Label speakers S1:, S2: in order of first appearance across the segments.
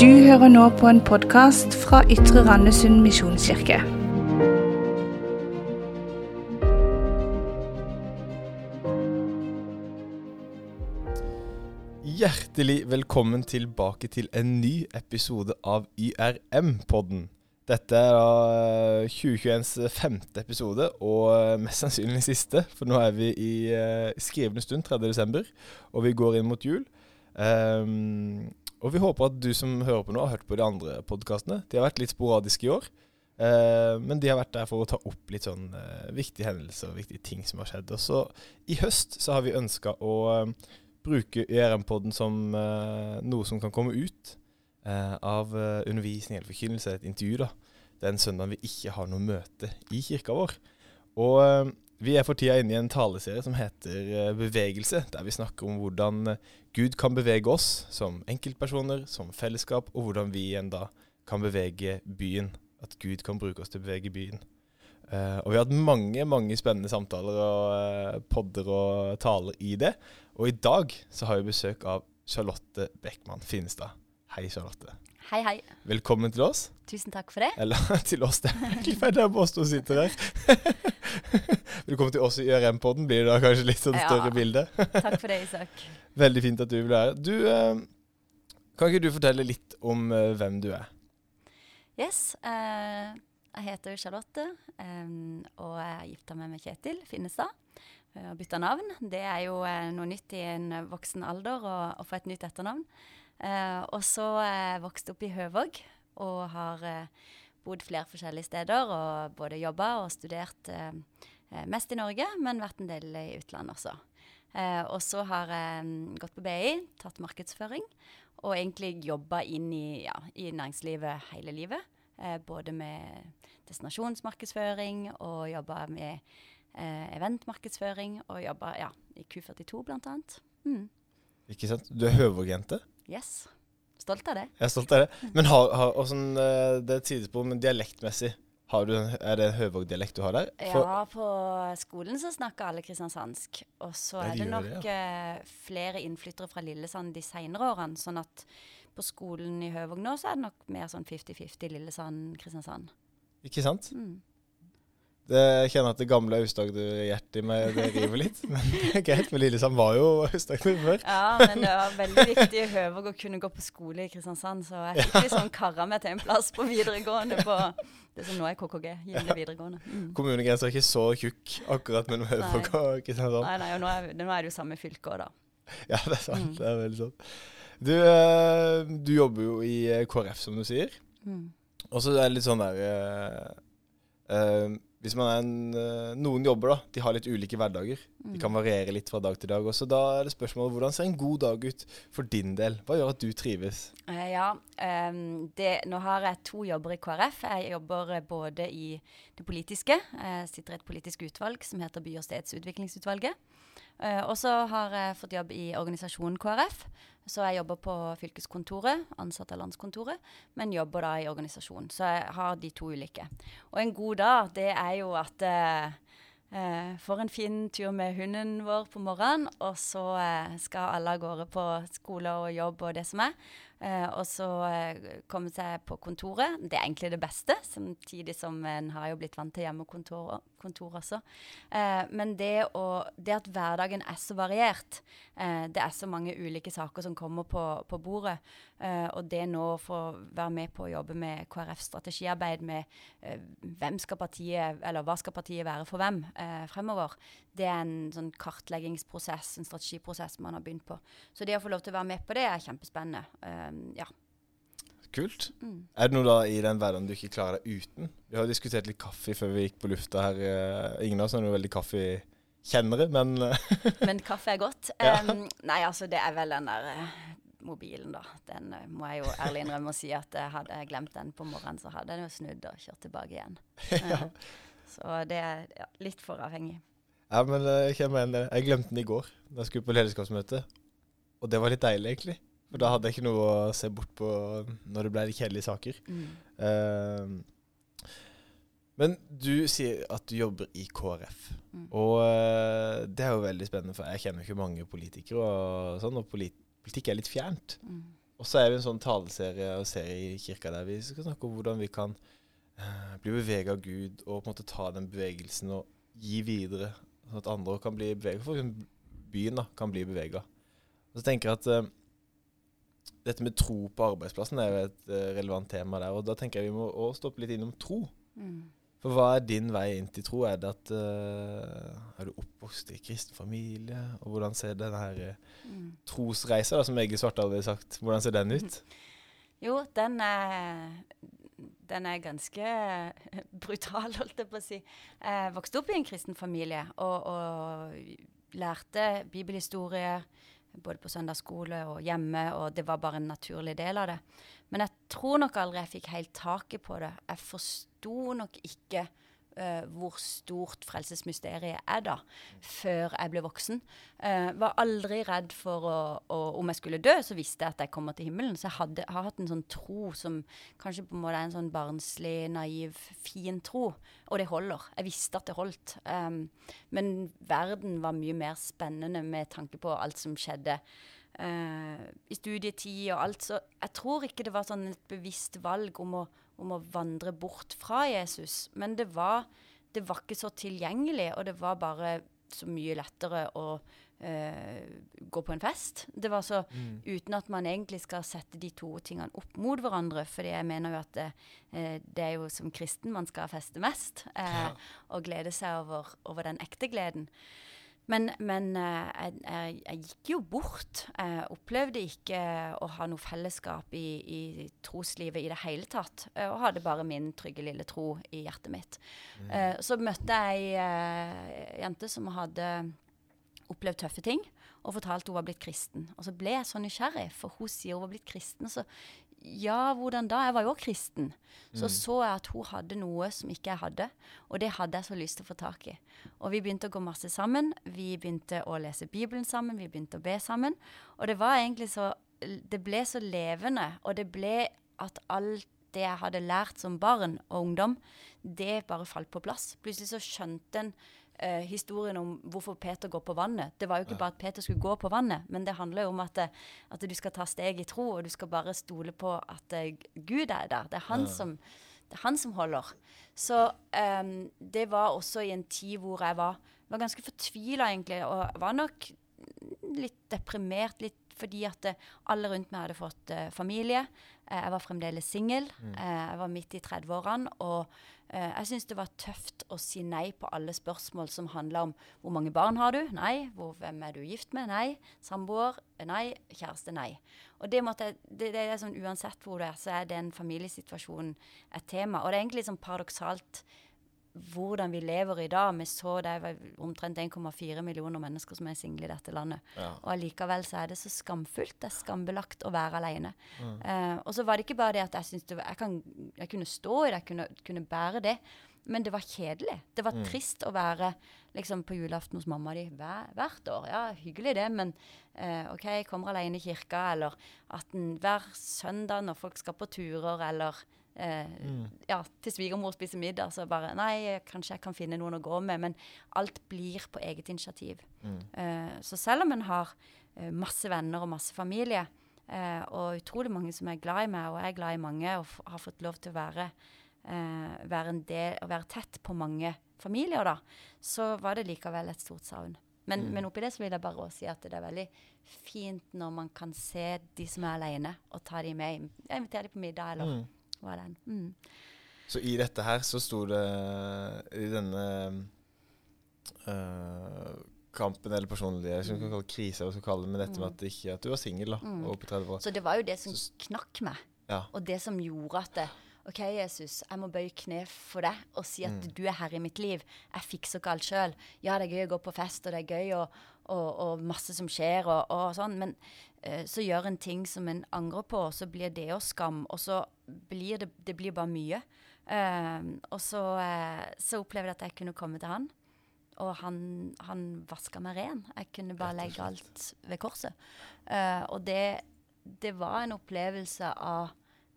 S1: Du hører nå på en podkast fra Ytre Randesund misjonskirke.
S2: Hjertelig velkommen tilbake til en ny episode av YRM-podden. Dette er da 2021s femte episode, og mest sannsynlig siste. For nå er vi i uh, skrivende stund, 3.12., og vi går inn mot jul. Um, og vi håper at du som hører på nå, har hørt på de andre podkastene. De har vært litt sporadiske i år. Uh, men de har vært der for å ta opp litt sånn uh, viktige hendelser og viktige ting som har skjedd. Og så i høst så har vi ønska å uh, bruke ERM-podden som noe som kan komme ut av undervisning eller forkynnelse, et intervju, da. Den søndagen vi ikke har noe møte i kirka vår. Og vi er for tida inne i en taleserie som heter Bevegelse, der vi snakker om hvordan Gud kan bevege oss som enkeltpersoner, som fellesskap, og hvordan vi igjen da kan bevege byen at Gud kan bruke oss til å bevege byen. Uh, og vi har hatt mange mange spennende samtaler og uh, podder og taler i det. Og i dag så har vi besøk av Charlotte Beckmann Finstad. Hei, Charlotte.
S3: Hei, hei.
S2: Velkommen til oss.
S3: Tusen takk for det.
S2: Eller til oss, det er egentlig feil. Det er oss to sitter her. Velkommen til oss i ØRM-podden. Blir det da kanskje litt sånn større ja. bilde?
S3: takk for det, Isak.
S2: Veldig fint at du vil være. Du, uh, kan ikke du fortelle litt om hvem du er?
S3: Yes. Uh, jeg heter Charlotte, um, og jeg er gifta meg med Kjetil Finnestad. Har bytta navn. Det er jo uh, noe nytt i en voksen alder å få et nytt etternavn. Uh, og så er jeg vokst opp i Høvåg og har bodd flere forskjellige steder. Og både jobba og studert mest i Norge, men vært en del i utlandet også. og så har jeg gått på BI, tatt markedsføring og egentlig jobba inn i, ja, i, næringslivet hele livet. Eh, både med destinasjonsmarkedsføring og jobba med eh, eventmarkedsføring. Og jobba ja, i Q42 blant annet. Mm.
S2: Ikke sant. Du er Høvåg-jente?
S3: Yes. Stolt av det.
S2: Jeg er stolt av det. Men har, har også, eh, det et sidespor, men dialektmessig, du, er det Høvåg-dialekt du har der?
S3: For ja, på skolen så snakker alle kristiansandsk. Og så er det, nok det, ja. uh, flere innflyttere fra Lillesand de senere årene. Sånn at på skolen i Høvåg nå så er det nok mer sånn 50-50 Lillesand-Kristiansand.
S2: Ikke sant? Mm. Det, jeg kjenner at det gamle Aust-Agder-hjertet i meg det river litt. Men det er greit, for Lillesand var jo Aust-Agder før.
S3: Ja, men det var veldig viktig i Høvåg å kunne gå på skole i Kristiansand, så jeg fikk liksom karra meg til en plass på videregående på det som nå er KKG, Gilde videregående. Mm.
S2: Kommunegrensa er ikke så tjukk akkurat mellom Høvåg og Kristiansand.
S3: Nei, nei, og nå er, nå er det jo samme fylke òg, da.
S2: Ja, det er sant. Mm. Det er veldig sant. Du, øh, du, jobber jo i eh, KrF, som du sier. Mm. Og så er det litt sånn der uh, øh, hvis man er en, eh, Noen jobber, da. De har litt ulike hverdager. De kan variere litt fra dag til dag. Også da er det spørsmålet hvordan ser en god dag ut for din del? Hva gjør at du trives?
S3: Uh, ja, um, det, nå har jeg to jobber i KrF. Jeg jobber både i det politiske. Jeg sitter i et politisk utvalg som heter By- og stedsutviklingsutvalget. Uh, og så har jeg fått jobb i organisasjonen KrF. Så jeg jobber på fylkeskontoret, ansatt av landskontoret, men jobber da i organisasjon. Så jeg har de to ulike. Og en god dag, det er jo at uh, uh, får en fin tur med hunden vår på morgenen, og så skal alle av gårde på skole og jobb og det som er. Eh, og så uh, komme seg på kontoret. Det er egentlig det beste, samtidig som en har jo blitt vant til hjemmekontor kontor også. Eh, men det, å, det, at hverdagen er så variert, det er så mange ulike saker som kommer på, på bordet, og det nå å få være med på å jobbe med KrFs strategiarbeid med hvem skal partiet, eller hva skal partiet være for hvem fremover, det er en sånn kartleggingsprosess, en strategiprosess man har begynt på. Så det å få lov til å være med på det er kjempespennende. Um, ja.
S2: Kult. Mm. Er det noe da i den hverdagen du ikke klarer deg uten? Vi har diskutert litt kaffe før vi gikk på lufta her. Uh, ingen av oss er noe veldig kaffekjennere, men
S3: Men kaffe er godt. Um. Nei, altså det er vel den der uh, mobilen, da. Den uh, må jeg jo ærlig innrømme å si at hadde jeg glemt den på morgenen, så hadde jeg jo snudd og kjørt tilbake igjen. ja. Så det er ja, litt for avhengig.
S2: Ja, men eh, jeg kjenner igjen det. Jeg glemte den i går da jeg skulle på lederskapsmøte. Og det var litt deilig, egentlig. For da hadde jeg ikke noe å se bort på når det ble de kjedelige saker. Mm. Uh, men du sier at du jobber i KrF. Mm. Og uh, det er jo veldig spennende, for jeg kjenner jo ikke mange politikere, og sånn, og polit politikk er litt fjernt. Mm. Og så er vi en sånn taleserie og serie i kirka der vi skal snakke om hvordan vi kan uh, bli bevega av Gud, og på en måte ta den bevegelsen og gi videre, sånn at andre kan bli bevega. For byen da, kan bli bevega. Og så tenker jeg at eh, dette med tro på arbeidsplassen er jo et eh, relevant tema der. Og da tenker jeg vi må også stoppe litt innom tro.
S3: Mm.
S2: For hva er din vei inn til tro? Er det at uh, Er du oppvokst i kristen familie? Og hvordan ser den her eh,
S3: Mm.
S2: trosreisa, da, som Egil Svartdal hadde sagt, hvordan ser den ut?
S3: Jo, den er, den er ganske brutal, holdt jeg på å si. Jeg vokste opp i en kristen familie og, og lærte bibelhistorie både på søndagsskole og hjemme, og det var bare en naturlig del av det. Men jeg tror nok aldri jeg fikk helt taket på det. Jeg forsto nok ikke eh, hvor stort frelsesmysteriet er da, før jeg ble voksen. Uh, var aldri redd for å, å, Om jeg skulle dø, så visste jeg at jeg kommer til himmelen. Så jeg hadde, har hatt en sånn tro som kanskje på en måte er en sånn barnslig, naiv, fin tro. Og det holder. Jeg visste at det holdt. Um, men verden var mye mer spennende med tanke på alt som skjedde. Uh, i studietid og alt. Så jeg tror ikke det var sånn et bevisst valg om å, om å vandre bort fra Jesus. Men det var, det var ikke så tilgjengelig, og det var bare så mye lettere å uh, gå på en fest. Det var så uten at man egentlig skal sette de to tingene opp mot hverandre. fordi jeg mener jo at det, uh, det er jo som kristen man skal feste mest.
S2: Ja.
S3: Og glede seg over, over den ekte gleden. Men, men eh, jeg, jeg, jeg gikk jo bort. Jeg opplevde ikke å ha noe fellesskap i, i troslivet i det hele tatt. eh, Og hadde bare min trygge lille tro i hjertet mitt. Mm. Så møtte jeg ei jente som hadde opplevd tøffe ting, og fortalte hun var blitt kristen. Og så ble jeg så nysgjerrig, for hun sier hun var blitt kristen. Så ja, hvordan da? Jeg var jo også kristen. Så så jeg at hun hadde noe som ikke jeg hadde, og det hadde jeg så lyst til å få tak i. Og vi begynte å gå masse sammen. Vi begynte å lese Bibelen sammen, vi begynte å be sammen. Og det var egentlig så Det ble så levende, og det ble at alt det jeg hadde lært som barn og ungdom, det bare falt på plass. Plutselig så skjønte en eh, historien om hvorfor Peter går på vannet. Det var jo ikke bare at Peter skulle gå på vannet, men det handler jo om at, eh, at du skal ta steg i tro, og du skal bare stole på at eh, Gud er der. Det er han, som, det er han som holder. Så eh, det var også i en tid hvor jeg var, var ganske fortvila, egentlig, og var nok litt deprimert, litt fordi at eh, alle rundt meg hadde fått uh, familie. Jeg var fremdeles singel. Eh, jeg var midt i 30-årene. Og jeg syns det var tøft å si nei på alle spørsmål som handla om hvor mange barn har du? Nei. Hvor, hvem er du gift med? Nei. Samboer? Eh, Nei. Kjæreste? Nei. Og det, måtte, det, det er sånn Uansett hvor du er, så er den familiesituasjonen et tema. Og det er egentlig sånn paradoksalt hvordan vi lever i dag, Vi så det er omtrent 1,4 millioner mennesker som er single i dette landet.
S2: Ja.
S3: Og allikevel så er det så skamfullt. Det er skambelagt å være alene. Eh, og så var det ikke bare det at jeg syntes var, jeg, kan, jeg kunne stå i det, jeg kunne, kunne bære det. Men det var kjedelig. Det var trist å være liksom, på julaften hos mamma di hver, hvert år. Ja, hyggelig det, men uh, OK, jeg kommer alene i kirka, eller at en hver søndag når folk skal på turer, eller eh, ja, til svigermor spiser middag, så bare Nei, kanskje jeg kan finne noen å gå med. Men alt blir på eget initiativ. Eh, så selv om en har eh, masse venner og masse familie, eh, og utrolig mange som er glad i meg, og jeg er glad i mange, og har fått lov til å være, eh, være en del, og være tett på mange familier, da, så var det likevel et stort savn. Men, men oppi det så vil jeg bare også si at det er veldig fint når man kan se de som er alene, og ta de med. Jeg inviterer de på middag, eller
S2: Mm.
S3: Det er. Mm.
S2: Så i dette her så sto det I denne eh, kampen eller personlige Jeg kan kalle krise, hva skal kalle det, men dette med at, ikke, at du var singel og på 30 år.
S3: Så det var jo det som
S2: Så-
S3: knakk meg.
S2: Ja.
S3: Og det som gjorde at det, OK, Jesus, jeg må bøye kne for deg og si at du er herre i mitt liv. Jeg fikser ikke alt sjøl. Ja, det er gøy å gå på fest, og det er gøy og, og, og masse som skjer, og, og sånn, men så gjør en ting som en angrer på, og så blir det òg skam, og så blir det, det blir bare mye. Uh, og så, uh, så opplevde jeg at jeg kunne komme til han. Og han, han vaska meg ren. Jeg kunne bare legge alt ved korset. Uh, og det, det var en opplevelse av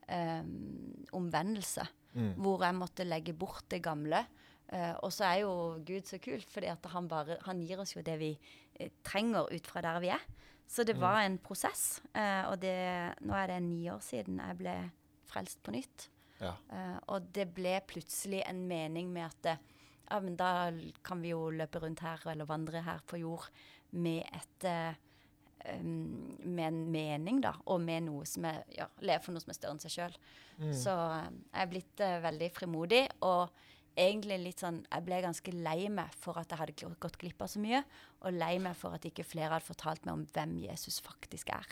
S3: um, omvendelse.
S2: Mm.
S3: Hvor jeg måtte legge bort det gamle. Uh, og så er jo Gud så kult, for han, han gir oss jo det vi eh, trenger ut fra der vi er. Så det var en prosess. Uh, og det, nå er det ni år siden jeg ble frelst på nytt.
S2: Ja.
S3: Uh, og det ble plutselig en mening med at det, ja, men da kan vi jo løpe rundt her eller vandre her på jord med et uh, um, med en mening, da, og med noe som er ja, leve for noe som er større enn seg sjøl. Så eh, jeg er blitt veldig frimodig, og egentlig litt sånn Jeg ble ganske lei meg for at jeg hadde gått glipp av så mye, og lei meg for at ikke flere hadde fortalt meg om hvem Jesus faktisk er.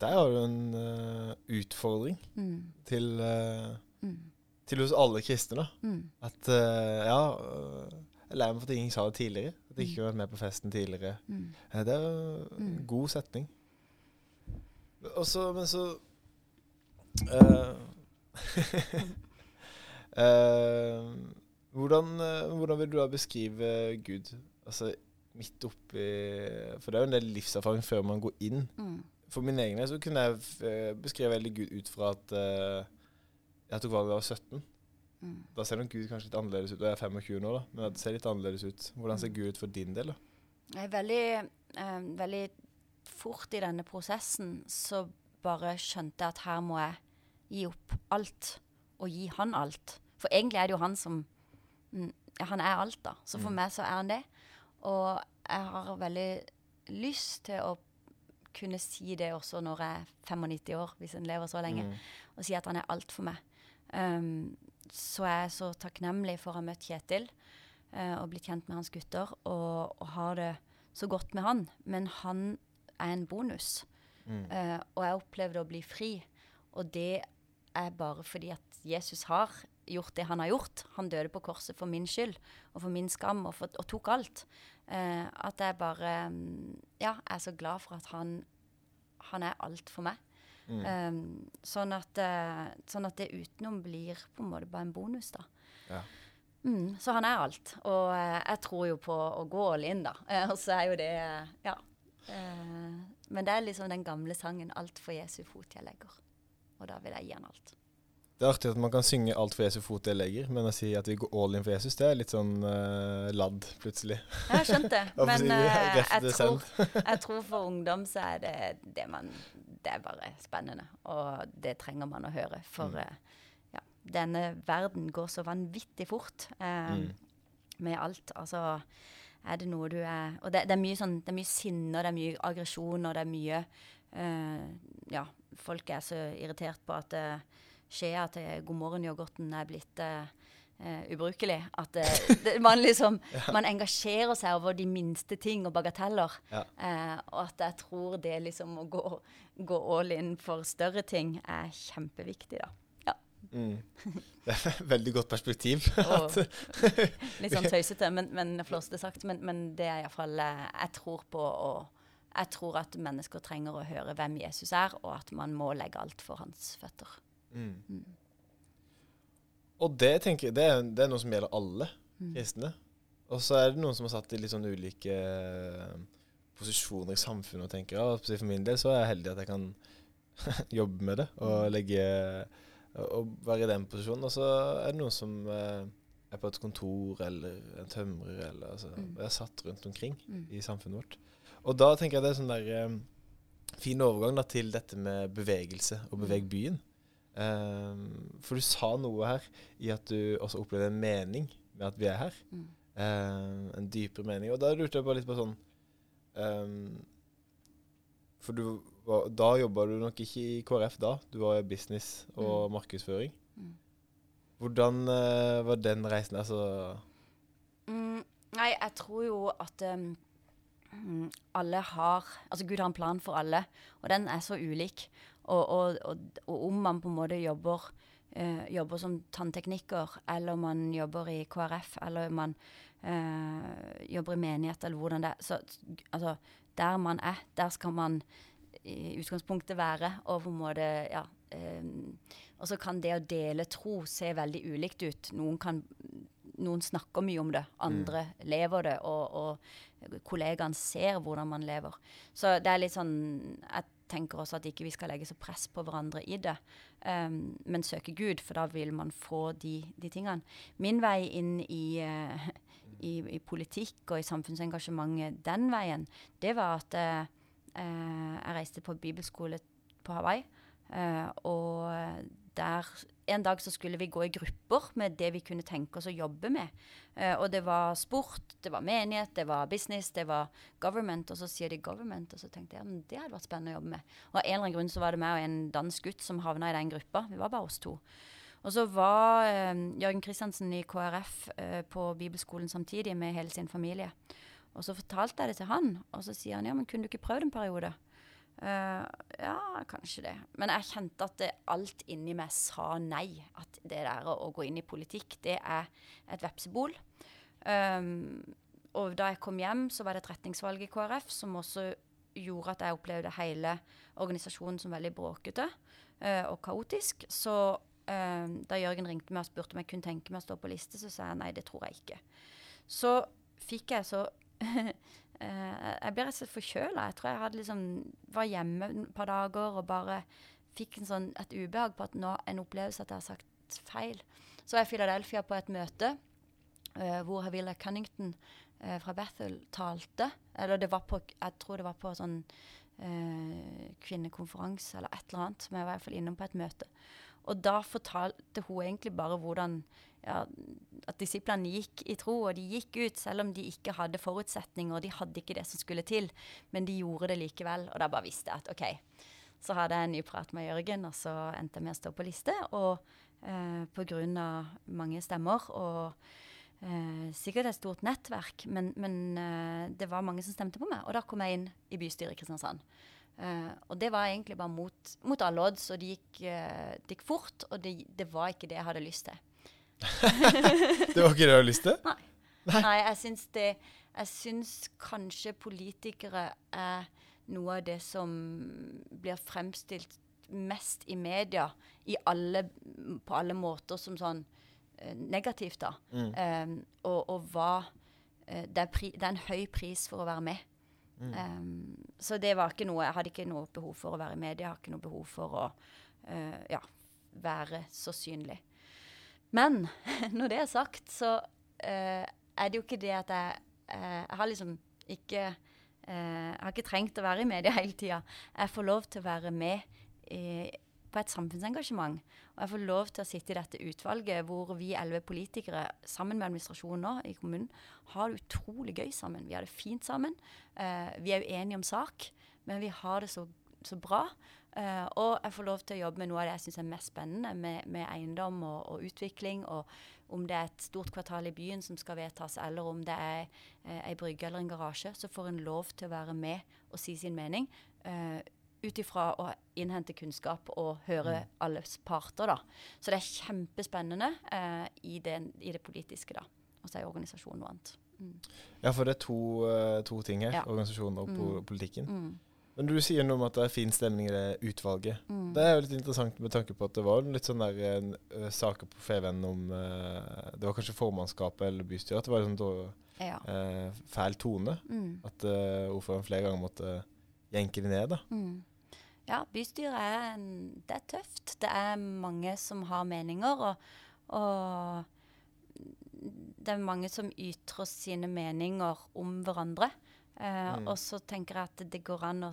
S2: Der har du en uh, utfordring
S3: Mm.
S2: til, uh,
S3: Mm.
S2: til hos alle kristne. da.
S3: Mm.
S2: At uh, ja Jeg er lei meg for at ingen sa det tidligere. At jeg ikke har vært med på festen tidligere.
S3: Mm.
S2: Det er en
S3: Mm.
S2: god setning. Og så, men så eh, hvordan, eh, hvordan vil du da beskrive Gud? Altså midt oppi For det er jo en del livserfaring før man går inn.
S3: Mm.
S2: For min egen del så kunne jeg eh, beskrive veldig Gud ut fra at eh, jeg tok valget da jeg var 17.
S3: Mm.
S2: Da ser nok Gud kanskje litt annerledes ut. Og jeg er 25 nå, da. Men det ser litt annerledes ut. Hvordan ser
S3: Mm.
S2: Gud ut for din del, da?
S3: Jeg er veldig, eh, veldig fort i denne prosessen så bare skjønte jeg at her må jeg gi opp alt, og gi han alt. For egentlig er det jo han som mm, ja, Han er alt, da. Så for
S2: Mm.
S3: meg så er han det. Og jeg har veldig lyst til å kunne si det også når jeg er 95 år, hvis en lever så lenge,
S2: Mm.
S3: og si at han er alt for meg. Um, så jeg er så takknemlig for å ha møtt Kjetil uh, og blitt kjent med hans gutter, og, og har det så godt med han. Men han er en bonus.
S2: Mm.
S3: Uh, og jeg opplevde å bli fri. Og det er bare fordi at Jesus har gjort det han har gjort. Han døde på korset for min skyld og for min skam og, for, og tok alt. Eh, at jeg bare mm, Ja, jeg er så glad for at han, han er alt for meg.
S2: Mm.
S3: Um, sånn, at, eh, sånn at det utenom blir på en måte bare en bonus, da.
S2: Ja.
S3: Mm, så han er alt. Og eh, jeg tror jo på å gå all in, da. Og så er jo det Ja. Eh, men det er liksom den gamle sangen 'Alt for Jesu fot jeg legger'. Og da vil jeg gi han alt.
S2: Det er artig at man kan synge 'Alt for Jesu fot jeg legger', men å si at vi går all in for Jesus, det er litt sånn uh, ladd, plutselig.
S3: Jeg har skjønt det. Men eh, jeg, tror, jeg tror for ungdom så er det det man Det er bare spennende. Og det trenger man å høre. For eh, ja, denne verden går så vanvittig fort
S2: Mm.
S3: med alt. Altså er det noe du er Og det, det er mye sånn Det er mye sinne, og det er mye aggresjon, og det er mye Ja, folk er så irritert på at uh, skjea til God morgen-yoghurten er blitt uh, uh, ubrukelig. At eh, det, man liksom Man engasjerer seg over de minste ting og bagateller.
S2: Ja.
S3: Eh, og at jeg tror det liksom å gå, gå all in for større ting er kjempeviktig, da.
S2: Mm. Det er et veldig godt perspektiv.
S3: Og litt sånn tøysete, men, men flåsete sagt. Men, men det er iallfall Jeg tror på å Jeg tror at mennesker trenger å høre hvem Jesus er, og at man må legge alt for hans føtter.
S2: Mm.
S3: Mm.
S2: Og det tenker det er, det er noe som gjelder alle
S3: Mm.
S2: kristne. Og så er det noen som har satt i litt sånn ulike eh, posisjoner i samfunnet og tenker ja, for min del så er jeg heldig at jeg kan jobbe med det og
S3: Mm.
S2: legge og være i den posisjonen. Og så er det noen som eh, er på et kontor eller en tømrer eller altså,
S3: Mm.
S2: er satt rundt omkring
S3: Mm.
S2: i samfunnet vårt. Og da tenker jeg det er sånn der eh, fin overgang da, til dette med bevegelse og beveg byen. Eh, for du sa noe her i at du også opplevde en mening med at vi er her.
S3: Mm.
S2: Um, en dypere mening. Og da lurte jeg bare litt på sånn um, For du da jobba du nok ikke i KrF da, du var i business og
S3: Mm.
S2: markedsføring.
S3: Mm.
S2: Hvordan uh, var den reisen? Altså
S3: Mm, nei, jeg tror jo at um, alle har Altså, Gud har en plan for alle, og den er så ulik. Og, og, og, og om man på en måte jobber, eh, jobber som tanntekniker, eller man jobber i KrF, eller man eh, jobber i menighet, eller hvordan det er Så altså, der man er, der skal man i utgangspunktet være, og på en måte Ja. eh, og så kan det å dele tro se veldig ulikt ut. Noen kan noen snakker mye om det, andre lever det, og, og kollegaene ser hvordan man lever. Så det er litt sånn Jeg tenker også at ikke vi skal legge så press på hverandre i det, um, men søke Gud, for da vil man få de, de tingene. Min vei inn i, uh, i, i politikk og i samfunnsengasjementet den veien, det var at eh, jeg reiste på bibelskole på Hawaii. uh, og der En dag så skulle vi gå i grupper med det vi kunne tenke oss å jobbe med. Eh, og det var sport, det var menighet, det var business, det var government. Og så sier de government, og så tenkte jeg at det hadde vært spennende å jobbe med. Og av en eller annen grunn så var det meg og en dansk gutt som havna i den gruppa. Vi var bare oss to. Og så var eh, Jørgen Kristiansen i KrF eh, på bibelskolen samtidig med hele sin familie. Og så fortalte jeg det til han, og så sier han ja, men kunne du ikke prøvd en periode? Uh, ja, kanskje det. Men jeg kjente at det, alt inni meg sa nei. At det der å, å, gå inn i politikk, det er et vepsebol. Um, og da jeg kom hjem, så var det et retningsvalg i KrF som også gjorde at jeg opplevde hele organisasjonen som veldig bråkete uh, og kaotisk. Så uh, da Jørgen ringte meg og spurte om jeg kunne tenke meg å stå på liste, så sa jeg nei, det tror jeg ikke. Så fikk jeg så jeg ble rett og slett forkjøla. Jeg tror jeg liksom, var hjemme et par dager og bare fikk sånn, et ubehag på at nå en opplevelse at jeg har sagt feil. Så var jeg i Philadelphia på et møte uh, hvor Havila Cunnington uh, fra Bethel talte. Eller det var på, jeg tror det var på sånn kvinnekonferanse eller et eller annet. Men jeg var i hvert fall innom på et møte. Og da fortalte hun egentlig bare hvordan ja, at disiplene gikk i tro, og de gikk ut selv om de ikke hadde forutsetninger, de hadde ikke det som skulle til, men de gjorde det likevel. Og da bare visste jeg at OK. Så hadde jeg en ny prat med Jørgen, og så endte jeg med å stå på liste. Og eh, pga. mange stemmer og eh, sikkert et stort nettverk, men, men eh, det var mange som stemte på meg. Og da kom jeg inn i bystyret i Kristiansand. Uh, og det var egentlig bare mot, mot alle odds, og det gikk, uh, det gikk fort. Og det, det, var ikke det jeg hadde lyst til.
S2: det var ikke det du hadde lyst til?
S3: Nei. Nei. Nei jeg syns det Jeg syns kanskje politikere er noe av det som blir fremstilt mest i media i alle, på alle måter som sånn uh, negativt, da. Mm. Um, og, og hva det er, pri, det er en høy pris for å være med. Mm. Um, så det var ikke noe Jeg hadde ikke noe behov for å være i media. Jeg har ikke noe behov for å uh, ja, være så synlig. Men når det er sagt, så uh, er det jo ikke det at jeg uh, Jeg har liksom ikke Jeg har ikke trengt å være i media hele tida. Jeg får lov til å være med i, på et samfunnsengasjement. Og jeg får lov til å sitte i dette utvalget hvor vi elleve politikere sammen med administrasjonen nå i kommunen har det utrolig gøy sammen. Vi har det fint sammen. Uh, vi er uenige om sak, men vi har det så, så bra. Uh, og jeg får lov til å jobbe med noe av det jeg syns er mest spennende, med, med eiendom og, og, utvikling. Og om det er et stort kvartal i byen som skal vedtas, eller om det er uh, ei brygge eller en garasje, så får en lov til å være med og si sin mening. Uh, ut ifra å innhente kunnskap og høre mm. alles parter. da. Så det er kjempespennende uh, i, det, i, det, politiske, da. Og så er organisasjonen noe annet. Mm.
S2: Ja, for det er to, to ting her. Ja. Organisasjonen og mm. politikken. Mm. Men du sier noe om at det er fin stemning i det utvalget. Mm. Det er jo litt interessant med tanke på at det var litt sånn der uh, saker på Feven om uh, Det var kanskje formannskapet eller bystyret. At det var sånn da, ja. fæl tone. Mm. At ordføreren flere ganger måtte jenke det ned. da. Mm.
S3: Ja, bystyret er, det er tøft. Det er mange som har meninger, og, og det er mange som ytrer sine meninger om hverandre. Eh, mm. Og så tenker jeg at det går an å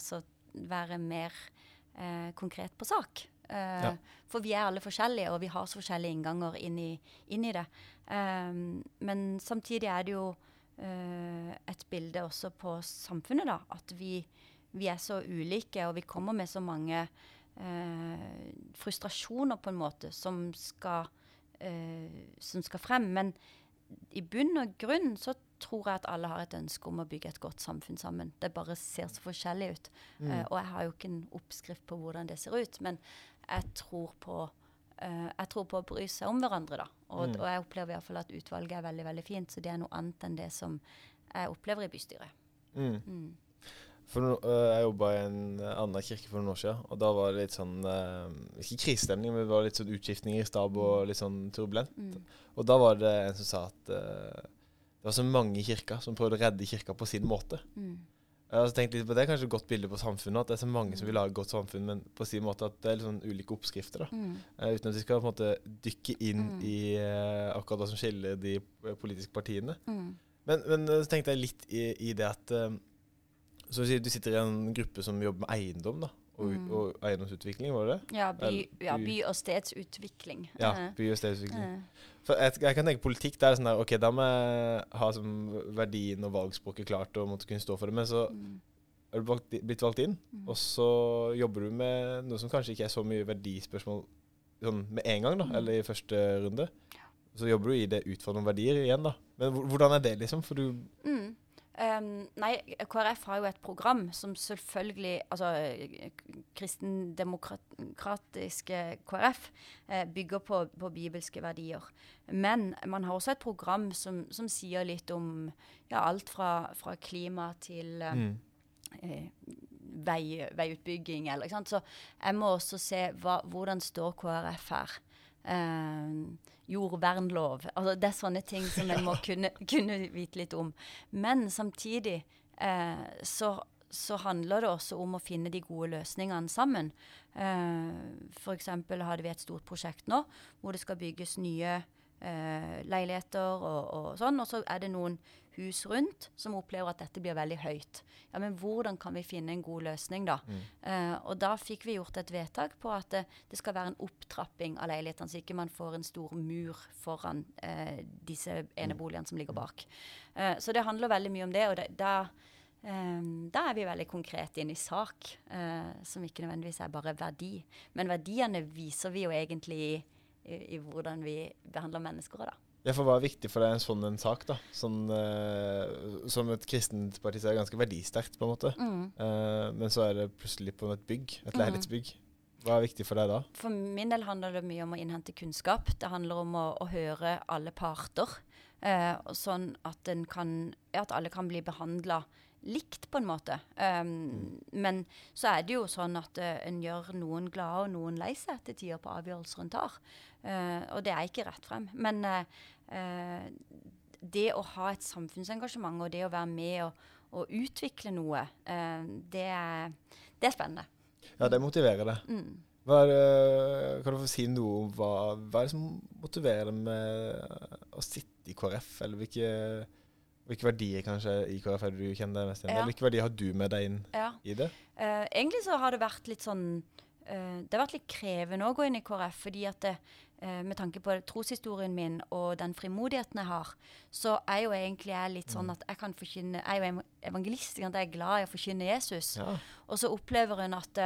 S3: være mer eh, konkret på sak. Eh, ja. For vi er alle forskjellige, og vi har så forskjellige innganger inn i, inn i det. Um, men samtidig er det jo uh, et bilde også på samfunnet, da. At vi, vi er så ulike, og vi kommer med så mange frustrasjoner, på en måte, som skal, som skal frem. Men i bunn og grunn så tror jeg at alle har et ønske om å bygge et godt samfunn sammen. Det bare ser så forskjellig ut. Mm. Uh, og jeg har jo ikke en oppskrift på hvordan det ser ut, men jeg tror på, uh, jeg tror på å bry seg om hverandre, da. Og, mm. og jeg opplever iallfall at utvalget er veldig veldig fint, så det er noe annet enn det som jeg opplever i bystyret. Mm. mm.
S2: For no, uh, Jeg jobba i en annen kirke for noen år siden, og da var det litt sånn Ikke krisestemning, men det var litt sånn utskiftninger i stab og mm. litt sånn turbulent. Mm. Og da var det en som sa at det var så mange i kirka som prøvde å redde kirka på sin måte. Mm. Jeg har tenkt litt på Det er kanskje et godt bilde på samfunnet, at det er så mange som vil lage et godt samfunn, men på sin måte at det er litt sånn ulike oppskrifter. da. Mm. uten at vi skal på en måte dykke inn mm. i akkurat hva som skiller de politiske partiene. Mm. Men, men, så tenkte jeg litt i, i det at Så du sier du sitter i en gruppe som jobber med eiendom, da? Og,
S3: Mm.
S2: og eiendomsutvikling, var det det?
S3: Ja, by, ja,
S2: by-
S3: og stedsutvikling.
S2: Ja,
S3: Eh,
S2: by- og stedsutvikling.
S3: eh.
S2: For jeg, jeg kan tenke politikk, det er sånn der, ok, da må jeg ha som verdien og valgspråket klart og måtte kunne stå for det, men så
S3: Mm.
S2: er du valgt, blitt valgt inn,
S3: Mm.
S2: og så jobber du med noe som kanskje ikke er så mye verdispørsmål sånn med en gang, da,
S3: Mm.
S2: eller i første runde. Så jobber du i det ut fra noen verdier igjen, da. Men hvordan er det, liksom? For du
S3: Mm. Um, nei, KrF har jo et program som selvfølgelig Altså kristendemokratiske KrF eh, bygger på, på bibelske verdier. Men man har også et program som, som sier litt om ja, alt fra, fra klima til eh,
S2: mm.
S3: eh, vei, veiutbygging. Eller, ikke sant? Så jeg må også se hva, hvordan står KrF her. Eh, jordvernlov. Altså, det er sånne ting som en må kunne, kunne vite litt om. Men samtidig eh, så, så handler det også om å finne de gode løsningene sammen. Eh, F.eks. hadde vi et stort prosjekt nå hvor det skal bygges nye eh, leiligheter og, og sånn. Og så er det noen hus rundt som opplever at dette blir veldig høyt. Ja, Men hvordan kan vi finne en god løsning, da?
S2: Mm.
S3: Eh, og da fikk vi gjort et vedtak på at det, det skal være en opptrapping av leilighetene, så ikke man får en stor mur foran eh, disse eneboligene som ligger bak. Eh, så det handler veldig mye om det, og det, da, Um, da er vi veldig konkrete inn i sak, uh, som ikke nødvendigvis er bare verdi. Men verdiene viser vi jo egentlig i, i, hvordan vi behandler mennesker da.
S2: Ja, for hva er viktig for deg en sånn en sak, da? Sånn, eh, som et kristent parti så er det ganske verdisterkt, på en måte.
S3: Mm.
S2: Eh, men så er det plutselig på et bygg, et
S3: Mm.
S2: leilighetsbygg. Hva er viktig for deg da?
S3: For min del handler det mye om å innhente kunnskap. Det handler om å, å høre alle parter, eh, sånn at, kan, ja, at alle kan bli behandla likt, på en måte. Um, Men så er det jo sånn at uh, en gjør noen glade og noen lei seg til tider på avgjørelser en tar. Uh, og det er ikke rett frem. Men uh, det å ha et samfunnsengasjement og det å være med og, og utvikle noe, det, er, det er spennende.
S2: Ja, det motiverer deg.
S3: Mm.
S2: Hva er det, kan du få si noe om hva, hva er det som motiverer deg med å sitte i KrF? Eller hvilke, hvilke verdier kanskje i KrF er det du kjenner deg mest igjen i?
S3: Ja.
S2: Hvilke verdier har du med deg inn
S3: Ja.
S2: i det?
S3: Uh, egentlig så har det vært litt sånn uh, Det har vært litt krevende å gå inn i KrF, fordi at det, uh, med tanke på troshistorien min og den frimodigheten jeg har, så er jo egentlig jeg litt sånn at jeg kan forkynne Jeg er jo evangelist, jeg er glad i å forkynne Jesus.
S2: Ja.
S3: Og så opplever hun at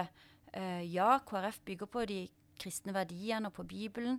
S3: ja, KrF bygger på de kristne verdiene og på Bibelen,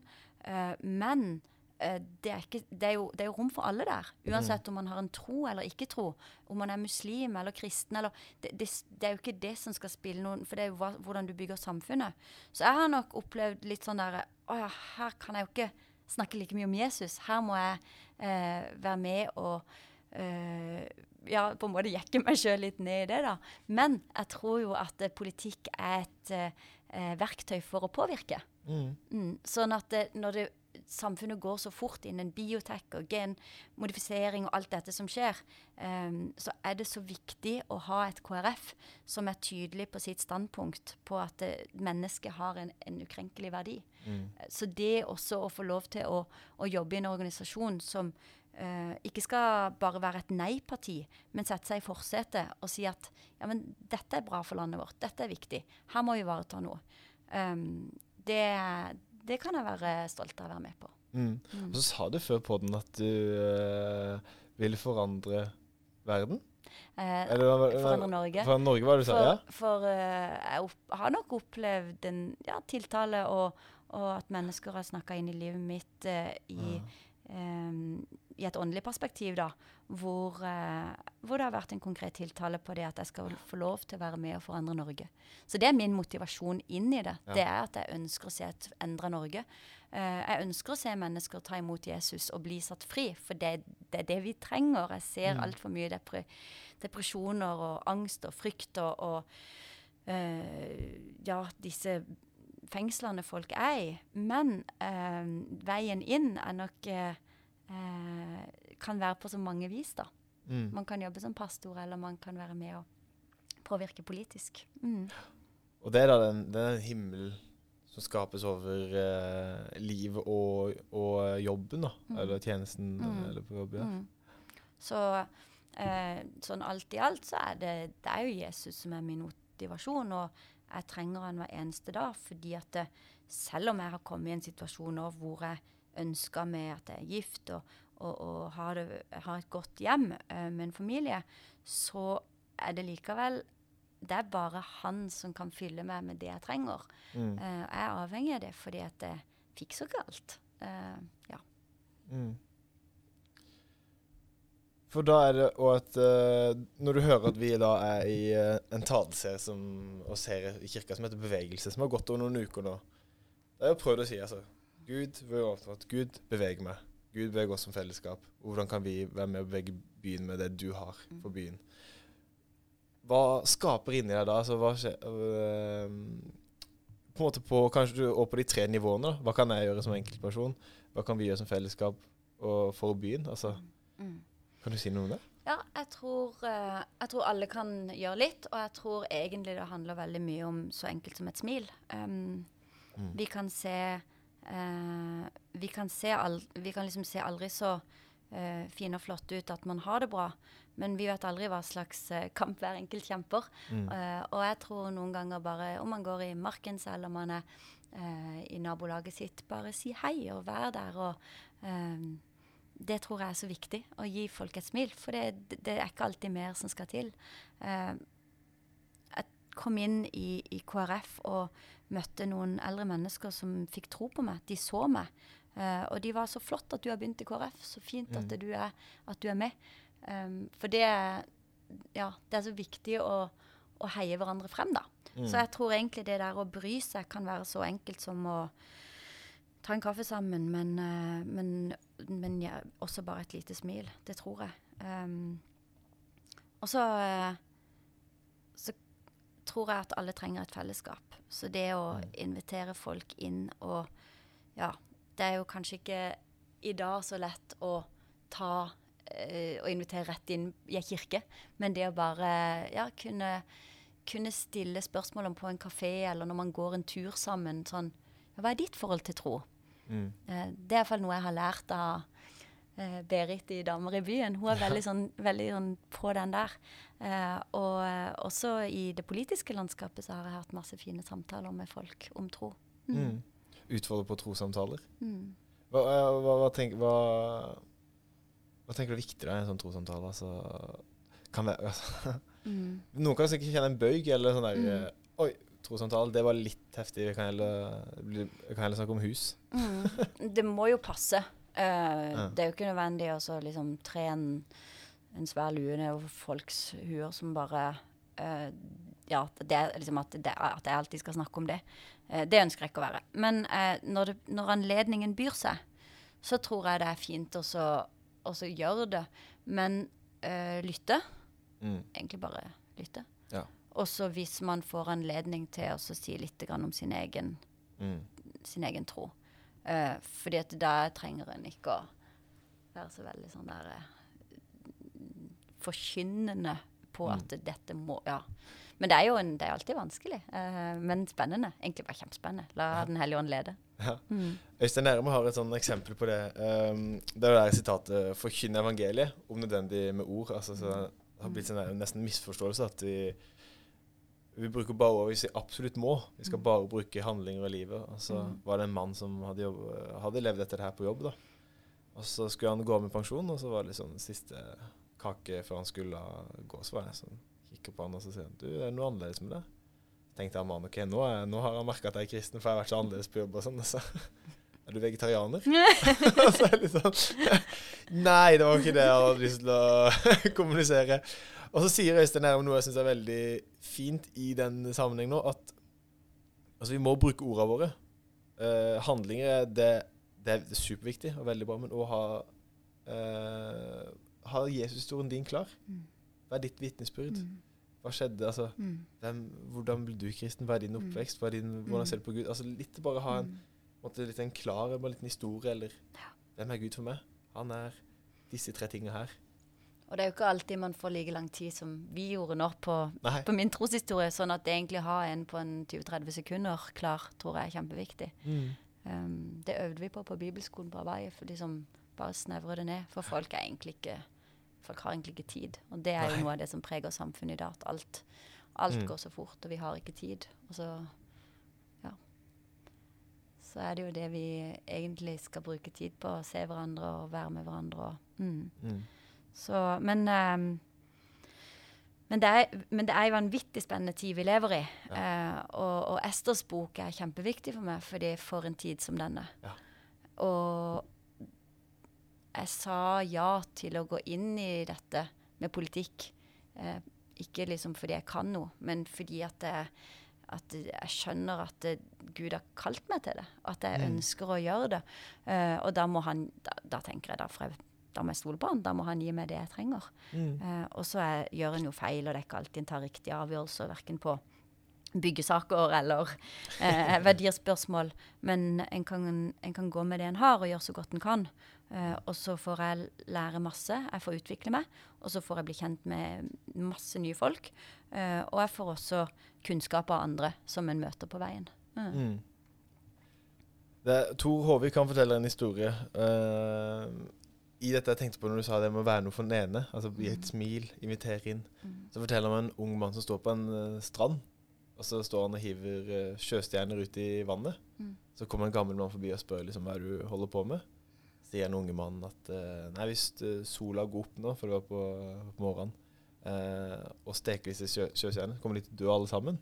S3: men det, er ikke, det, er jo, det er jo rom for alle der. Uansett om man har en tro eller ikke tro. Om man er muslim eller kristen. Eller, det, det, er jo ikke det som skal spille noen For det er jo hva, hvordan du bygger samfunnet. Så jeg har nok opplevd litt sånn der Å ja, her kan jeg jo ikke snakke like mye om Jesus. Her må jeg eh, være med og eh, ja, på en måte jekke meg sjøl litt ned i det, da. Men jeg tror jo at eh, politikk er et eh, verktøy for å påvirke.
S2: Mm.
S3: Mm. Sånn at det, når det, samfunnet går så fort innen biotek og genmodifisering og alt dette som skjer, um, så er det så viktig å ha et KrF som er tydelig på sitt standpunkt på at eh, mennesket har en, en ukrenkelig verdi.
S2: Mm.
S3: Så det også å få lov til å, å jobbe i en organisasjon som uh, ikke skal bare være et nei-parti, men sette seg i forsetet og si at ja, men dette er bra for landet vårt, dette er viktig, her må vi ivareta noe. Um, det, det kan jeg være stolt av å være med på.
S2: Mm. Og så sa du før på den at du uh, vil forandre verden?
S3: Eh, Forandre Norge.
S2: Forandre Norge, hva du sa?
S3: For,
S2: Ja?
S3: for uh, jeg opp, har nok opplevd en ja, tiltale, og, og at mennesker har snakka inn i livet mitt uh, i, em, i et åndelig perspektiv, da, hvor, eh, hvor det har vært en konkret tiltale på det at jeg skal få lov til å være med og forandre Norge. Så det er min motivasjon inn i det.
S2: Ja.
S3: Det er at jeg ønsker å se et endra Norge. Eh, jeg ønsker å se mennesker ta imot Jesus og bli satt fri, for det, det er det vi trenger. Jeg ser
S2: Mm.
S3: altfor mye depre, depresjoner og angst og frykt og, og eh, ja, disse fengslene folk er i. Men eh, veien inn er nok eh, eh, Kan være på så mange vis, da.
S2: Mm.
S3: Man kan jobbe som pastor, eller man kan være med og påvirke politisk. Mm.
S2: Og det er da den, den himmelen som skapes over eh, livet og, og jobben, da.
S3: Mm.
S2: Eller tjenesten,
S3: Mm.
S2: eller på jobb. Ja.
S3: Mm. Så Eh, sånn alt i alt så er det, det er jo Jesus som er min motivasjon, og jeg trenger han hver eneste dag. fordi at det, selv om jeg har kommet i en situasjon nå hvor jeg ønsker meg at jeg er gift og, og, og har, det, har, et godt hjem eh, med en familie, så er det likevel Det er bare han som kan fylle meg med det jeg trenger.
S2: Mm.
S3: Eh, jeg er avhengig av det fordi at jeg fikser ikke alt. Eh, ja.
S2: Mm. For da er det òg at uh, Når du hører at vi da er i uh, en taleserie som, og ser i kirka som heter Bevegelse, som har gått over noen uker nå Det er jo prøvd å si altså Gud, vil er at Gud beveger meg. Gud beveger oss som fellesskap. Hvordan kan vi være med å bevege byen med det du har for byen? Hva skaper inni deg da? Altså, hva skjer uh, På en måte på kanskje du, er på de tre nivåene. da. Hva kan jeg gjøre som enkeltperson? Hva kan vi gjøre som fellesskap og for byen? Altså,
S3: Mm.
S2: kan du si noe om det?
S3: Ja, jeg tror, eh, jeg tror alle kan gjøre litt, og jeg tror egentlig det handler veldig mye om så enkelt som et smil. Um,
S2: Mm.
S3: Vi kan se eh, vi, kan se al vi kan liksom se aldri så eh, fine og flotte ut at man har det bra, men vi vet aldri hva slags eh, kamp hver enkelt kjemper.
S2: Mm.
S3: Eh, og jeg tror noen ganger bare om man går i marken selv om man er eh, i nabolaget sitt, bare si hei og vær der. og det tror jeg er så viktig, å gi folk et smil. For det, det- er ikke alltid mer som skal til. Eh, jeg kom inn i, i KrF og møtte noen eldre mennesker som fikk tro på meg. De så meg. Uh, og de var så flott at du har begynt i KrF. Så fint at,
S2: Mm.
S3: du, er, at du er med. Um, for det, er- ja, det er så viktig å, å heie hverandre frem, da.
S2: Mm.
S3: Så jeg tror egentlig det der å bry seg kan være så enkelt som å ta en kaffe sammen, men, uh, men, men ja, også bare et lite smil. Det tror jeg. Um, og så, uh, så tror jeg at alle trenger et fellesskap. Så det å
S2: Mm.
S3: invitere folk inn og Ja, det er jo kanskje ikke i dag så lett å ta eh, å invitere rett inn i ei kirke, men det å bare ja, kunne, kunne stille spørsmål om på en kafé eller når man går en tur sammen sånn ja, Hva er ditt forhold til tro?
S2: Mm.
S3: Eh, det er iallfall noe jeg har lært av eh, Berit i Damer i byen. Hun er veldig, sånn, veldig sånn på den der. Eh, og eh, også i det politiske landskapet så har jeg hatt masse fine samtaler med folk om tro. Mm.
S2: Mm. Utfordre på trossamtaler.
S3: Mm.
S2: Hva, hva, hva, tenk, hva, tenker du er viktig da, i en sånn trossamtale? Altså, kan være, altså,
S3: Mm.
S2: noen kan sikkert kjenne en bøyg, eller sånn der
S3: Mm.
S2: eh, Oi, trossamtale, det var litt heftig. Vi kan heller, kan heller snakke om hus.
S3: Mm. Det må jo passe.
S2: Ja.
S3: Det er jo ikke nødvendig å så liksom tre en, en svær lue nedover folks huer som bare uh, Ja, det liksom at, det, at jeg alltid skal snakke om det. Uh, det ønsker jeg ikke å være. Men når, det, når anledningen byr seg, så tror jeg det er fint å så- gjøre det. Men lytte.
S2: Mm.
S3: Egentlig bare lytte.
S2: Ja.
S3: Også hvis man får anledning til å si litt grann om sin egen
S2: Mm.
S3: sin egen tro. Eh, fordi at da trenger en ikke å være så veldig sånn der eh, forkynnende på
S2: Mm.
S3: at dette må Ja. Men det er jo en, det er alltid vanskelig, eh, men spennende. Egentlig bare kjempespennende. La Den hellige ånd lede.
S2: Ja.
S3: Mm.
S2: Øystein Nærme har et sånn eksempel på det. Um, det er jo der sitatet 'forkynne evangeliet', om nødvendig med ord. Altså, så det har blitt en der, nesten misforståelse at vi, vi bruker bare ord hvis vi absolutt må. Vi skal
S3: Mm.
S2: bare bruke handlinger i livet. Og så
S3: Mm.
S2: var det en mann som hadde, jobb, hadde levd etter det her på jobb. da. Og så skulle han gå av med pensjon, og så var det liksom siste kake før han skulle gå. Så var jeg sånn, kikker på han og så sier han, du, det er noe annerledes med det. tenkte jeg, man, ok, nå, er, nå har han merka at jeg er kristen, for jeg har vært så annerledes på jobb og sånn. og så er du vegetarianer? så er det litt sånn Nei, det var ikke det jeg hadde lyst til å kommunisere. Og så sier Øystein her om noe jeg syns er veldig fint i den sammenheng nå, at altså, vi må bruke ordene våre. Uh, handlinger, det, det er superviktig og veldig bra, men å ha uh, Ha Jesushistorien din klar.
S3: Mm.
S2: Hva er ditt vitnesbyrd?
S3: Mm.
S2: Hva skjedde? Altså,
S3: Mm.
S2: hvem, hvordan ble du kristen? Hva er din oppvekst? Er din, hvordan ser du på Gud? Altså Litt bare ha en måtte litt en klar en liten historie, eller
S3: Ja.
S2: Hvem er Gud for meg? Han er disse tre tingene her.
S3: Og det er jo ikke alltid man får like lang tid som vi gjorde nå på, på min troshistorie. Sånn at det egentlig ha en på en 20-30 sekunder klar, tror jeg er kjempeviktig.
S2: Mm.
S3: Um, det øvde vi på på bibelskolen på Hawaii, for liksom bare snevre det ned. For folk er egentlig ikke folk har egentlig ikke tid. Og det er jo
S2: Nei.
S3: noe av det som preger samfunnet i dag. At alt, alt
S2: Mm.
S3: går så fort, og vi har ikke tid. Og så ja. Så er det jo det vi egentlig skal bruke tid på. Å se hverandre og være med hverandre. Og, mm.
S2: Mm.
S3: Så, men ehm, men det, er, men det er en vanvittig spennende tid vi lever i. Eh, og, og Esters bok er kjempeviktig for meg, fordi for en tid som denne.
S2: Ja.
S3: Og jeg sa ja til å gå inn i dette med politikk. Eh, ikke liksom fordi jeg kan noe, men fordi at jeg, at jeg skjønner at det, Gud har kalt meg til det. At jeg
S2: Mm.
S3: ønsker å gjøre det. Eh, og da må han Da, da tenker jeg da får jeg da må jeg stole på han. Da må han gi meg det jeg trenger.
S2: Mm.
S3: Eh, og så gjør en jo feil, og det er ikke alltid en tar riktige avgjørelser, verken på byggesaker eller eh, verdispørsmål. Men en kan, en kan gå med det en har, og gjøre så godt en kan. Eh, og så får jeg lære masse, jeg får utvikle meg, og så får jeg bli kjent med masse nye folk. Eh, og jeg får også kunnskap av andre som en møter på veien. Mm.
S2: Mm. Det, Tor Håvik kan fortelle en historie. eh, I dette jeg tenkte på når du sa det med å være noe for den ene, altså gi et smil, invitere inn,
S3: Mm.
S2: så forteller man en ung mann som står på en uh, strand. Og så står han og hiver uh, sjøstjerner ut i vannet.
S3: Mm.
S2: Så kommer en gammel mann forbi og spør liksom, hva du holder på med. Så Sier den unge mannen at uh, nei, hvis sola går opp nå, for det var på, på morgenen, og steker disse sjø, sjøstjernene, kommer de til å dø alle sammen.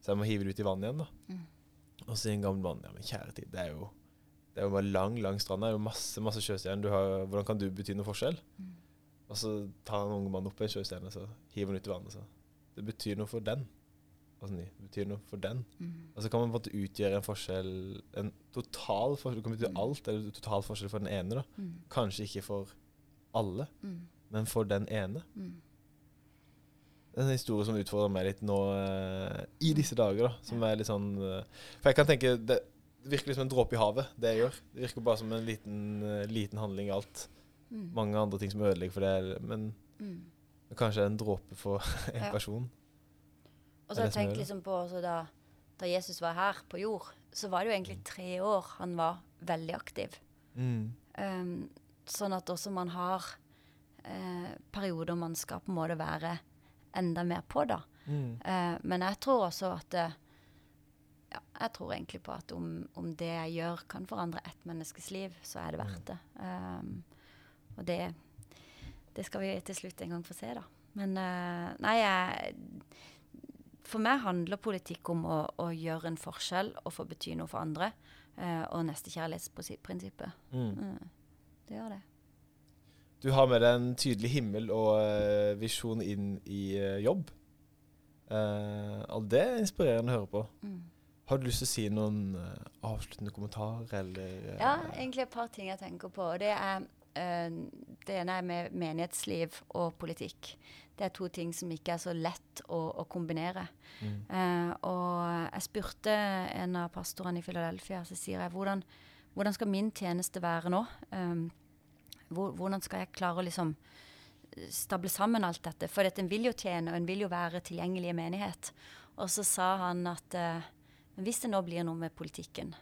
S2: Så jeg må hive det ut i vannet igjen, da.
S3: Mm.
S2: Og så sier en gammel mann ja, men kjære tid, det er jo det er jo bare lang, lang strand. Det er jo masse masse sjøstjerner. Har, hvordan kan du bety noe forskjell?
S3: Mm.
S2: Og så tar en unge mann opp en sjøstjerne og hiver den ut i vannet. Så. Det betyr noe for den. Altså, det betyr noe for den.
S3: Mm.
S2: Og så kan man på en måte utgjøre en forskjell, en total forskjell. Det kan bety
S3: Mm.
S2: alt, eller total forskjell for den ene. da.
S3: Mm.
S2: Kanskje ikke for alle,
S3: Mm.
S2: men for den ene.
S3: Mm.
S2: Det er en historie som utfordrer meg litt nå eh, i disse dager. da, som er litt sånn... eh, for jeg kan tenke, det, det virker som en dråpe i havet, det jeg gjør. Det virker bare som en liten, eh, liten handling i alt.
S3: Mm.
S2: Mange andre ting som ødelegger for det, men
S3: Mm.
S2: kanskje en dråpe for en
S3: Ja.
S2: person.
S3: Og så har jeg tenkt liksom på også da, da Jesus var her på jord, så var det jo egentlig tre år han var veldig aktiv.
S2: Mm.
S3: Um, sånn at også man har eh, perioder man skal på en måte være enda mer på, da.
S2: Mm.
S3: Eh, men jeg tror også at eh, Jeg tror egentlig på at om, om det jeg gjør kan forandre ett menneskes liv, så er det verdt det. Um, og det, det skal vi til slutt en gang få se, da. Men uh, nei, jeg For meg handler politikk om å, å gjøre en forskjell og få bety noe for andre. Uh, og nestekjærlighetsprinsippet.
S2: Mm.
S3: Mm, det gjør det.
S2: Du har med deg en tydelig himmel og uh, visjon inn i eh, jobb. Eh, og det er inspirerende å høre på.
S3: Mm.
S2: Har du lyst til å si noen uh, avsluttende kommentarer, eller uh,
S3: Ja, egentlig et par ting jeg tenker på. Det, er, uh, det ene er med menighetsliv og politikk. Det er to ting som ikke er så lett å, å kombinere.
S2: mm,
S3: og jeg spurte en av pastorene i Philadelphia, så sier jeg hvordan, hvordan skal min tjeneste være nå? Um, hvor, hvordan skal jeg klare å liksom stable sammen alt dette? For at en vil jo tjene, og en vil jo være tilgjengelig i menighet. Og så sa han at men hvis det nå blir noe med politikken,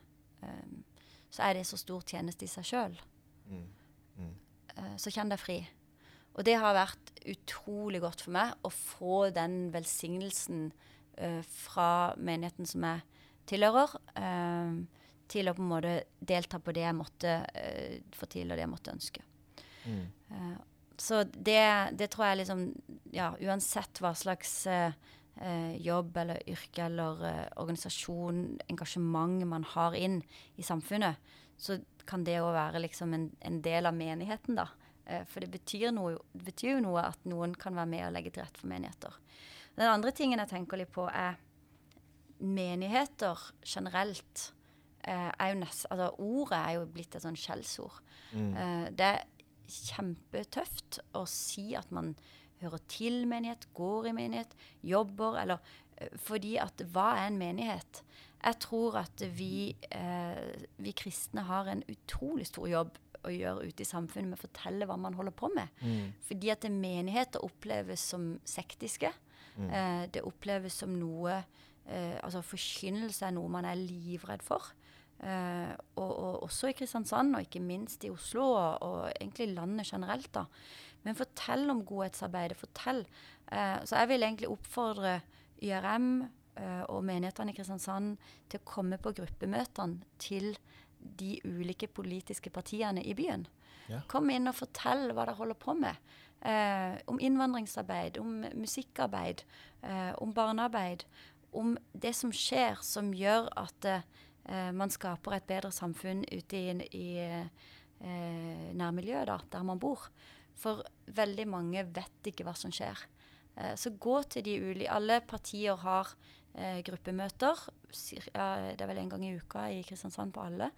S3: um, så er det så stor tjeneste i seg sjøl.
S2: mm, mm.
S3: Uh, så kjenn deg fri. Og det har vært utrolig godt for meg å få den velsignelsen uh, fra menigheten som jeg tilhører, uh, til å på en måte delta på det jeg måtte få til, og det jeg måtte ønske.
S2: Mm.
S3: Så det, det tror jeg liksom Ja, uansett hva slags eh, jobb eller yrke eller eh, organisasjon, engasjement man har inn i samfunnet, så kan det òg være liksom en, en del av menigheten, da. Eh, for det betyr, noe, det betyr jo noe at noen kan være med og legge til rette for menigheter. Den andre tingen jeg tenker litt på, er menigheter generelt. Eh, er jo nest, altså Ordet er jo blitt et sånn skjellsord.
S2: Mm.
S3: Eh, det er kjempetøft å si at man hører til menighet, går i menighet, jobber, eller eh, Fordi at hva er en menighet? Jeg tror at vi, eh, vi kristne har en utrolig stor jobb å gjøre ute i samfunnet med å fortelle hva man holder på med.
S2: Mm.
S3: Fordi at menigheter oppleves som sektiske.
S2: Mm.
S3: Eh, det oppleves som noe eh, Altså forkynnelse er noe man er livredd for. Eh, og, og også i Kristiansand, og ikke minst i Oslo, og, og egentlig landet generelt. da. Men fortell om godhetsarbeidet. Fortell. Eh, så jeg vil egentlig oppfordre YRM eh, og menighetene i Kristiansand til å komme på gruppemøtene til de ulike politiske partiene i byen.
S2: Ja.
S3: Kom inn og fortell hva dere holder på med. Eh, om innvandringsarbeid, om musikkarbeid, eh, om barnearbeid. Om det som skjer som gjør at eh, man skaper et bedre samfunn ute i, i eh, nærmiljøet da, der man bor. For veldig mange vet ikke hva som skjer. Eh, så gå til de ulike Alle partier har eh, gruppemøter. Det er vel en gang i uka i Kristiansand på alle.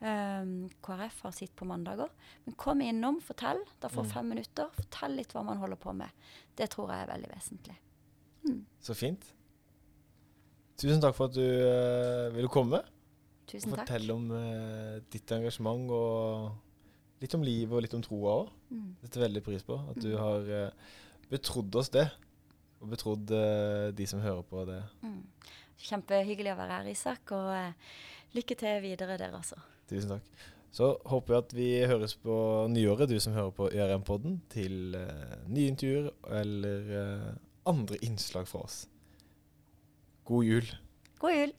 S3: Um, KrF har sitt på mandager. Men kom innom, fortell. Da får
S2: Mm.
S3: fem minutter. Fortell litt hva man holder på med. Det tror jeg er veldig vesentlig.
S2: Så fint. Tusen takk for at du uh, ville komme
S3: Tusen
S2: og
S3: takk.
S2: fortelle om uh, ditt engasjement og litt om livet og litt om troa òg.
S3: Mm.
S2: Det setter veldig pris på. At du
S3: Mm.
S2: har eh, betrodd oss det. Og betrodd eh, de som hører på det.
S3: Mm. Kjempehyggelig å være her, Isak. Og eh, lykke til videre, dere også.
S2: Tusen takk. Så håper jeg at vi høres på nyåret, du som hører på ØRM-podden, til nye intervjuer eller andre innslag fra oss. God jul.
S3: God jul!